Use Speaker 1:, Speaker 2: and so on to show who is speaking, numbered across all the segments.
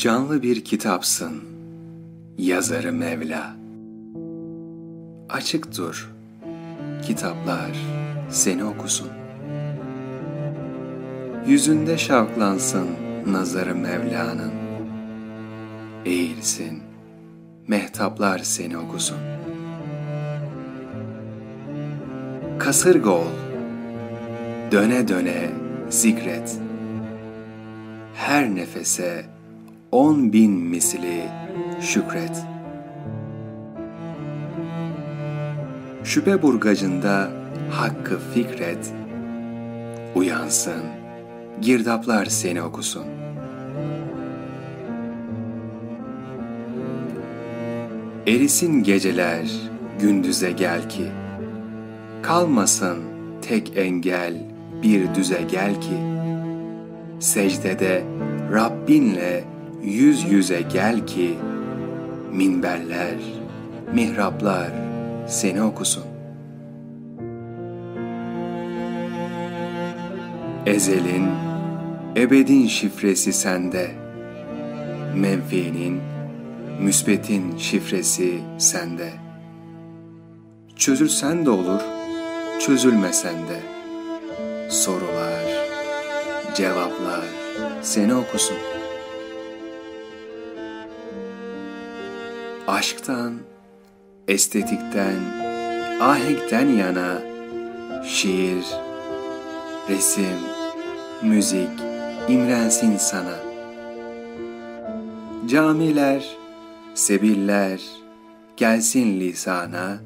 Speaker 1: Canlı bir kitapsın, yazarı Mevla. Açık dur, kitaplar seni okusun. Yüzünde şavklansın nazarı Mevla'nın. Eğilsin, mehtaplar seni okusun. Kasırga ol, döne döne zikret. Her nefese on bin misli şükret. Şüphe burgacında hakkı fikret, uyansın, girdaplar seni okusun. Erisin geceler, gündüze gel ki, kalmasın tek engel, bir düze gel ki, secdede Rabbinle yüz yüze gel ki minberler, mihraplar seni okusun. Ezelin, ebedin şifresi sende. Menfiinin, müsbetin şifresi sende. Çözülsen de olur, çözülmesen de. Sorular, cevaplar seni okusun. aşktan, estetikten, ahenkten yana şiir, resim, müzik imrensin sana. Camiler, sebiller gelsin lisana,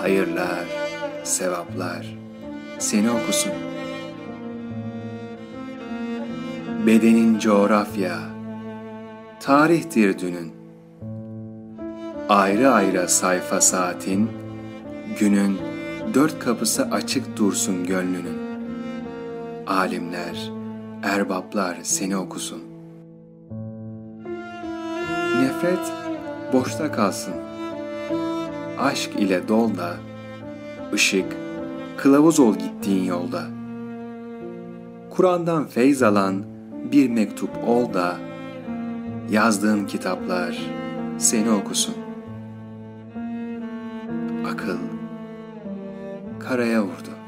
Speaker 1: hayırlar, sevaplar seni okusun. Bedenin coğrafya, tarihtir dünün ayrı ayrı sayfa saatin, günün dört kapısı açık dursun gönlünün. Alimler, erbaplar seni okusun. Nefret boşta kalsın. Aşk ile dol da, ışık, kılavuz ol gittiğin yolda. Kur'an'dan feyz alan bir mektup ol da, yazdığın kitaplar seni okusun akıl karaya vurdu.